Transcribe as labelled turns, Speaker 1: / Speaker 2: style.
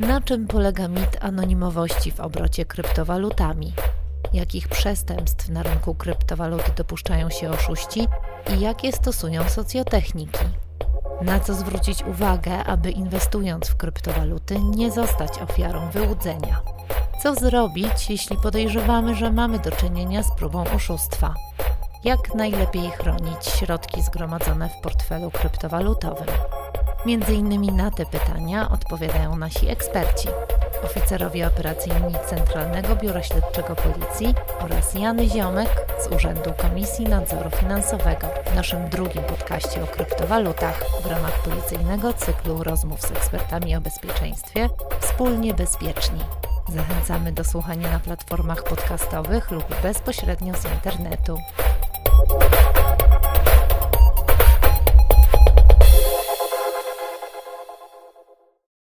Speaker 1: Na czym polega mit anonimowości w obrocie kryptowalutami? Jakich przestępstw na rynku kryptowalut dopuszczają się oszuści i jakie stosują socjotechniki? Na co zwrócić uwagę, aby inwestując w kryptowaluty nie zostać ofiarą wyłudzenia? Co zrobić, jeśli podejrzewamy, że mamy do czynienia z próbą oszustwa? Jak najlepiej chronić środki zgromadzone w portfelu kryptowalutowym? Między innymi na te pytania odpowiadają nasi eksperci. Oficerowie operacyjni Centralnego Biura Śledczego Policji oraz Jany Ziomek z Urzędu Komisji Nadzoru Finansowego w naszym drugim podcaście o kryptowalutach w ramach policyjnego cyklu rozmów z ekspertami o bezpieczeństwie Wspólnie Bezpieczni. Zachęcamy do słuchania na platformach podcastowych lub bezpośrednio z internetu.